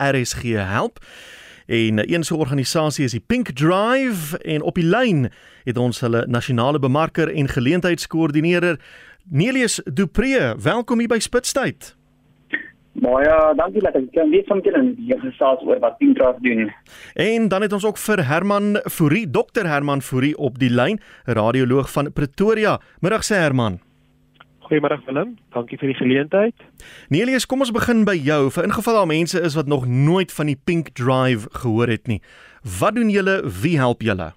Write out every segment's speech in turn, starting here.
RSG help. En een so 'n organisasie is die Pink Drive en op die lyn het ons hulle nasionale bemarker en geleentheidskoördineerder Nelius Dupree. Welkom hier by Spitstyd. Baie dankie dat ek kan weet van julle hier gesels oor wat Pink Drive doen. En dan het ons ook vir Herman Fourie, Dr Herman Fourie op die lyn, radioloog van Pretoria. Middag sê Herman. Goeiemôre Willem, dankie vir die geleentheid. Nelius, kom ons begin by jou. Vir ingeval daar mense is wat nog nooit van die Pink Drive gehoor het nie. Wat doen julle? Wie help julle?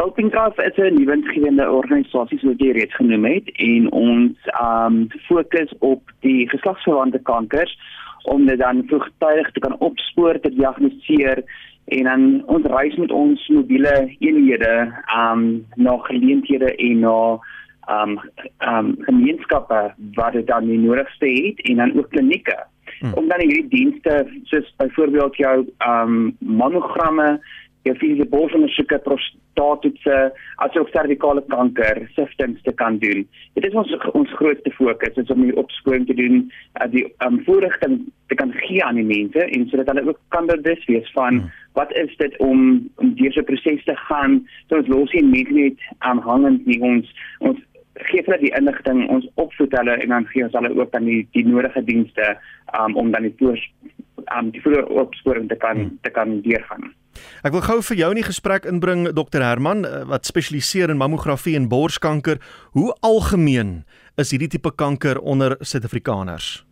Nou Pink Drive is 'n nuwensgewende organisasie soos jy reeds genoem het en ons um fokus op die geslagsverwante kankers om dit dan vroegtydig te kan opspoor, te diagnoseer en dan ons reis met ons mobiele eenhede um na geleenthede en na um um gemeenskappe wat dit dan die nodigste het en dan ook klinieke hmm. om dan hierdie dienste soos byvoorbeeld jou um mammogramme jou fisiese borsondersoeke prostaattoetse asook servikale kanker siftings te kan doen. Dit is ons ons grootste fokus is om hier opsporing te doen uh, die um voorligting te kan gee aan die mense en sodat hulle ook kan bewus wees van hmm. wat is dit om om deur so 'n proses te gaan. So ons los hier net net aanhangend nie ons ons gee hulle die inligting, ons opvoed hulle en dan gee ons hulle ook dan die die nodige dienste um, om dan die toers um die vroeë opsporing te kan hmm. te kan deurgaan. Ek wil gou vir jou in die gesprek inbring Dr Herman eh, wat spesialiseer in mammografie en borskanker. Hoe algemeen is hierdie tipe kanker onder Suid-Afrikaners?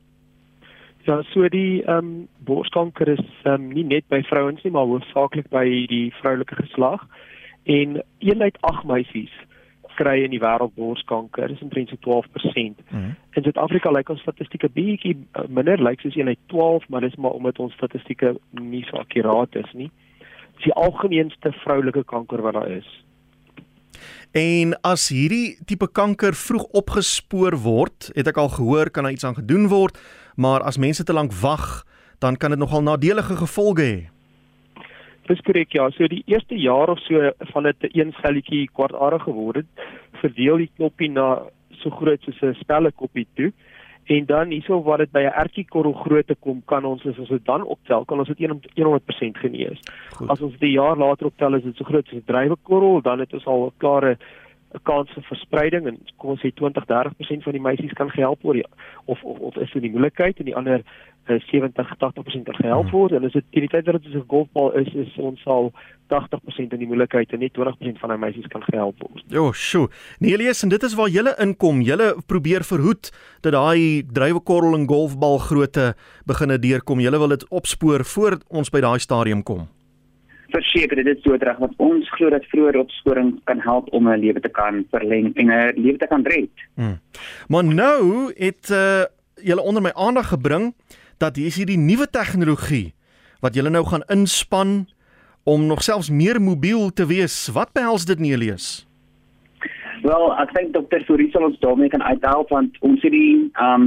Ja, so die ehm um, borskanker is ehm um, nie net by vrouens nie, maar hoofsaaklik by die vroulike geslag en een uit 8 meisies kry in die wêreld borskanker, dis omtrent so 12%. Mm -hmm. In Suid-Afrika lyk ons statistieke bietjie uh, minder, lyk soos 1 uit 12, maar dis maar omdat ons statistieke nie so akkuraat is nie. Dis die algemeenste vroulike kanker wat daar is. En as hierdie tipe kanker vroeg opgespoor word, het ek al gehoor kan daar iets aan gedoen word, maar as mense te lank wag, dan kan dit nogal nadelige gevolge hê. Dis korrek ja, so die eerste jaar of so van dit 'n een selletjie kwartaardig geword het, verdeel die knoppie na so groot soos 'n spellekoppie toe. En dan hierso wat dit by 'n ertjiekorrel grootte kom, kan ons as ons dit dan optel, kan ons dit 100% genees. Goed. As ons dit 'n jaar later optel, is dit so groot soos 'n drywekorrel, dan het ons al 'n klare 'n kans vir verspreiding en kom ons sê 20-30% van die meisies kan gehelp word ja. of of of is dit die moontlikheid en die ander 70-80% kan gehelp word en as dit teen die tyd dat dit 'n golfbal is is ons sal 80% in die moontlikheid en net 20% van die meisies kan gehelp word. Jo, sjoe. Nee, lees en dit is waar julle inkom. Julle probeer verhoed dat daai drywekorrel en golfbal grootte beginne deurkom. Julle wil dit opspoor voor ons by daai stadium kom. Verseker dit is so reg want ons glo dat vroeë opsporing kan help om 'n lewe te kan verleng en 'n lewe te kan red. Hmm. Maar nou het uh, julle onder my aandag gebring dat hier is hierdie nuwe tegnologie wat julle nou gaan inspann om nog selfs meer mobiel te wees. Wat behels dit nie lees? Wel, ek dink dokter Fourie sal ons daarmee kan uithelp want ons het die ehm um,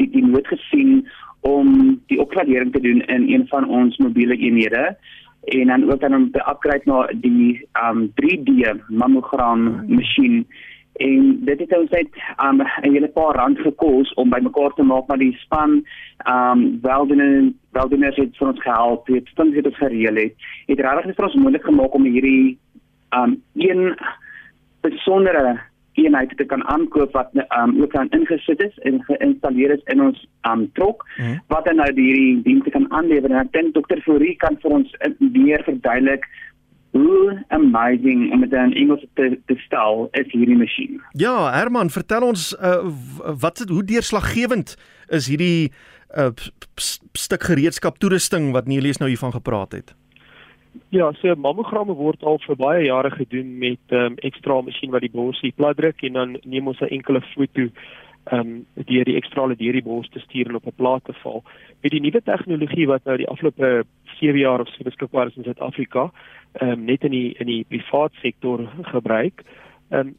die die nood gesien om die opgradering te doen in een van ons mobiele eenhede en dan ook dan om te upgrade na die um 3D mammogram masjien en dit het ons net um 'n hele paar rand gekos om bymekaar te maak maar die span um weldoener weldoeners het vir ons gehelp het span het dit gereël het het regtig net vir ons moontlik gemaak om hierdie um een besondere eenheid te kan aankoop wat um ook aan ingesit is en geïnstalleer is in ons um trok hmm. wat dan nou hierdie dienste kan aanlewer en ek dink dokter Fourie kan vir ons meer verduidelik hoe amazing om dit in Engels te, te stel is hierdie masjien. Ja, Herman, vertel ons uh, wat hoe deurslaggewend is hierdie uh, stuk gereedskap toerusting wat Nelies nou hiervan gepraat het. Ja, so mammogramme word al vir baie jare gedoen met 'n um, ekstra masjien wat die borsie plat druk en dan neem ons 'n enkele foto ehm um, deur die ekstrale deur die bors te stuur en op 'n plaat te val. Met die nuwe tegnologie wat nou die afgelope 7 jaar of so beskikbaar is in Suid-Afrika, ehm um, net in die in die privaat sektor gebruik, ehm um,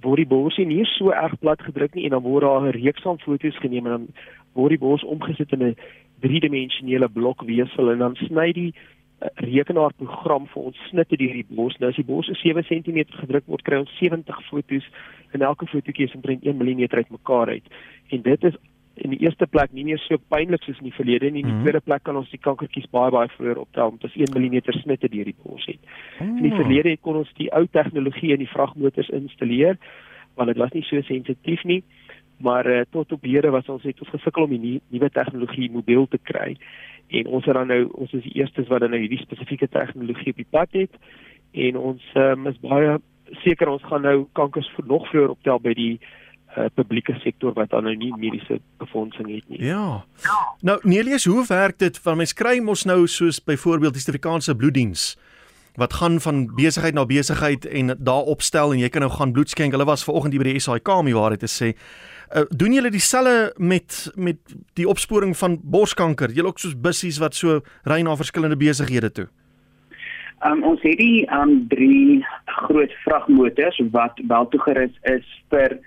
word die borsie nie so erg plat gedruk nie en dan word daar 'n reeks van foto's geneem en dan word die bors omgesit in 'n driedimensionele blokweefsel en dan sny die rekenaarprogram vir ons snitte deur die bos. Nou as die bos 7 cm gedruk word, kry ons 70 fotos en elke fotootjie is omtrent 1 mm uitmekaar uit. En dit is in die eerste plek nie meer so pynlik soos in die verlede nie. In die mm -hmm. tweede plek kan ons die kankertjies baie baie vroeër optel omdat ons 1 mm snitte deur die bors het. In die oh. verlede kon ons die ou tegnologie in die vragmotors installeer want dit was nie so sensitief nie. Maar uh, tot op hede was ons het ons gesukkel om die nuwe tegnologie mobiel te kry. En ons het dan nou ons is die eerstes wat dan nou hierdie spesifieke tegnologie op die pad het en ons um, is baie seker ons gaan nou kankers nog vroeër optel by die uh, publieke sektor wat dan nou nie mediese befondsing het nie. Ja. Nou Nelies, hoe werk dit van mens kry mos nou soos byvoorbeeld die Suid-Afrikaanse bloeddiens wat gaan van besigheid na besigheid en daar opstel en jy kan nou gaan bloed skenk. Hulle was vanoggend hier by die SAIK om die waarheid te sê. Uh, doen julle dieselfde met met die opsporing van borskanker? Julle ook soos bussies wat so ry na verskillende besighede toe? Um, ons het die um, drie groot vragmotors wat wel toegerus is vir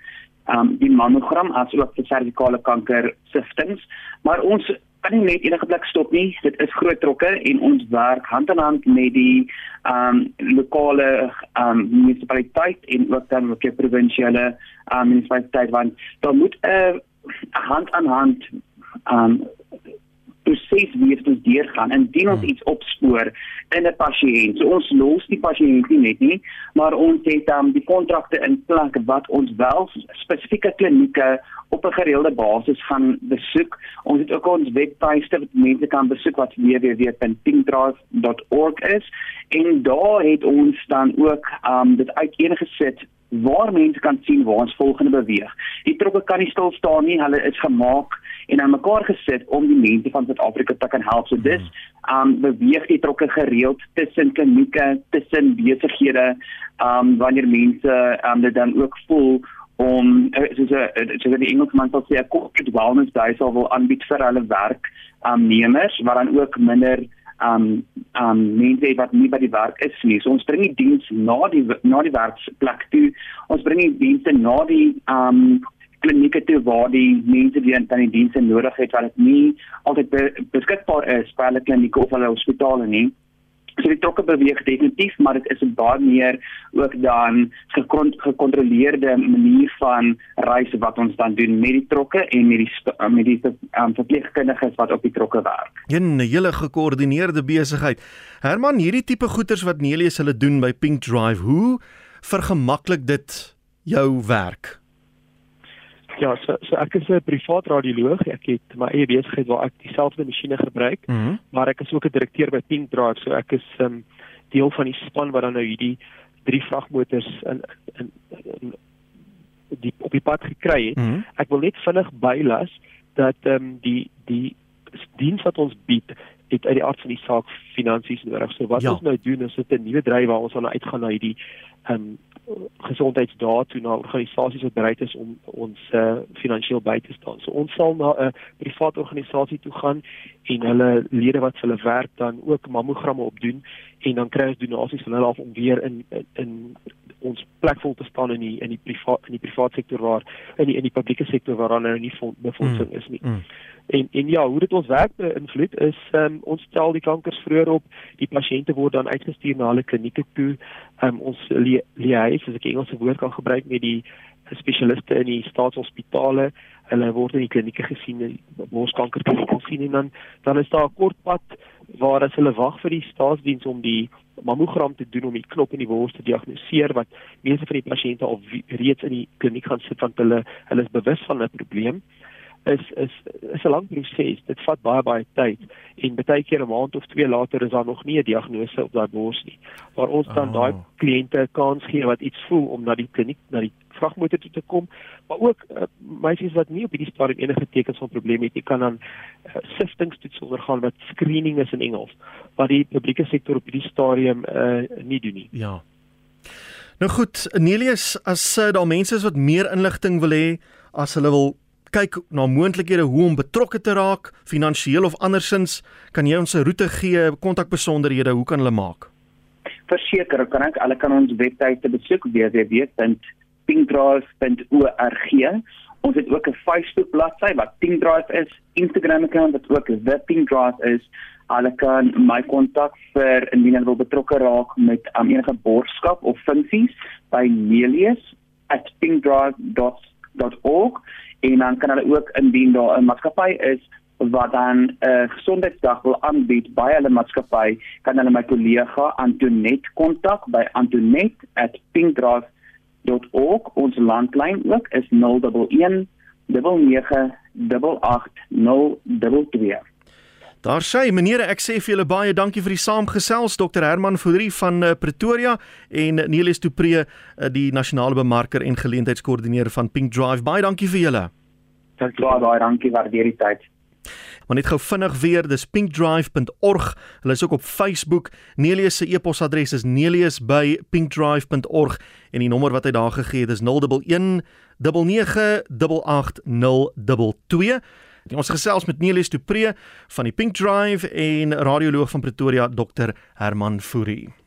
um, die mammogram as ook vir servikale kanker siftings, maar ons kan nie net enige plek stop nie. Dit is groot trokke en ons werk hand aan hand met die um lokale um munisipaliteit en ook dan ook die provinsiale um munisipaliteit want daar moet 'n uh, hand aan hand um proses wees ons deurgaan indien ons hmm. iets opspoor in 'n pasiënt. So ons los die pasiënt nie net nie, maar ons het dan um, die kontrakte in plek wat ons wel spesifieke klinieke op 'n gereelde basis gaan besoek. Ons het ook ons webtuiste wat mense kan besoek wat www.pinkdrive.org is en daar het ons dan ook um dit uiteengesit waar mense kan sien waar ons volgende beweeg. Die troppe kan nie stil staan nie. Hulle is gemaak en aan mekaar gesit om die mense van Suid-Afrika te kan help. So dis um beweeg die trokke gereeld tussen klinieke, tussen besighede, um wanneer mense um dit dan ook voel om eh, soos 'n soos die Engelsman sal sê 'n corporate wellness day sal wil aanbied vir hulle werk aannemers, um, maar dan ook minder um um mense wat nie by die werk is nie. So ons bring die diens na die na die werksplek toe. Ons bring die dienste na die um klinieke toe waar die mense die dan die dienste nodig het wat dit nie altyd be, beskikbaar is by hulle klinieke of hulle hospitale nie. So die trokke beweeg definitief, maar dit is baie meer ook dan gekontroleerde manier van reis wat ons dan doen met die trokke en met die met die um, verpleegkundiges wat op die trokke werk. 'n hele gekoördineerde besigheid. Herman, hierdie tipe goeders wat Nelius hulle doen by Pink Drive, hoe vergemaklik dit jou werk? Ja, so, so ek is 'n privaat radioloog. Ek het my eie besigheid waar ek dieselfde masjiene gebruik, mm -hmm. maar ek is ook 'n direkteur by Pink Drive, so ek is um, deel van die span wat dan nou hierdie drie vragmotors in in, in die op die pad gekry het. Mm -hmm. Ek wil net vinnig bylas dat ehm um, die die diens wat ons bied het uit die aard van die saak finansies nodig. So wat ja. ons nou doen is dit 'n nuwe dryf waar ons aan uitgaan na hierdie ehm um, gesondheidsdae toe na organisasies wat bereid is om ons uh, finansiëel by te staan. So ons sal na 'n private organisasie toe gaan en hulle lede wat vir hulle werk dan ook mammogramme opdoen en dan kry ons donasies van hulle af om weer in in, in ons plek vol te staan in die in die privaat in die private sektor waar in die in die publieke sektor waar daar nou nie befondsing mm, is nie. Mm. En en ja, hoe dit ons werk beïnvloed is um, ons stel die kankers vroeër op. Die pasiënte word dan uitgestuur na hulle klinieke toe. Um, ons liaise, as ek Engelse woord kan gebruik met die spesialiste in die staatshospitale. Hulle word in die klinieke gesien, borskanker kliniek gesien en dan dan is daar 'n kort pad waar as hulle wag vir die staatsdiens om die mammogram te doen om die knop in die bors te diagnoseer wat meeste van die pasiënte al reeds in die kliniek gaan sit want hulle hulle is bewus van 'n probleem is is is 'n lang proses. Dit vat baie baie tyd en baie keer 'n maand of twee later is daar nog nie 'n diagnose op daai bors nie. Waar ons dan oh. daai kliënte kans gee wat iets voel om na die kliniek na die vragmotor toe te kom, maar ook uh, meisies wat nie op hierdie stadium enige tekens van probleme het nie, kan dan uh, siftingstoets ondergaan wat screening is in Engels, wat die publieke sektor op hierdie stadium uh, nie doen nie. Ja. Nou goed, Nelius, as uh, daar mense is wat meer inligting wil hê, as hulle wil kyk na moontlikhede hoe om betrokke te raak, finansiëel of andersins, kan jy ons 'n roete gee, kontakbesonderhede, hoe kan hulle maak? Verseker, kan ek, hulle kan ons webtuiste besoek www.pinkdrive.org. Ons het ook 'n Facebook bladsy wat Pinkdrive is, Instagram account wat ook The Pinkdrive is. Hulle kan my kontak vir indien hulle wil betrokke raak met um, enige borgskap of funksies by Melius@pinkdrive.org en dan kan hulle ook indien daar 'n maatskappy is wat dan 'n uh, gesondheidsdag wil aanbied by hulle maatskappy, kan hulle my kollega Antonet kontak by antonet@pinkdrive.org. Ons landlyn ook is 011 988 Daar sê meneer ek sê vir julle baie dankie vir die saamgesels Dr Herman Fourie van uh, Pretoria en Neelies Dupree uh, die nasionale bemarker en geleentheidskoördineerder van Pink Drive baie dankie vir julle. Dankie baie dankie waardeer die tyd. Maar net gou vinnig weer, dis pinkdrive.org. Hulle is ook op Facebook. Nelius se e-posadres is nelius@pinkdrive.org en die nommer wat hy daar gegee het is 011 9888022. Ons gesels met Nelius Dupree van die Pink Drive en radioloog van Pretoria Dr Herman Fourie.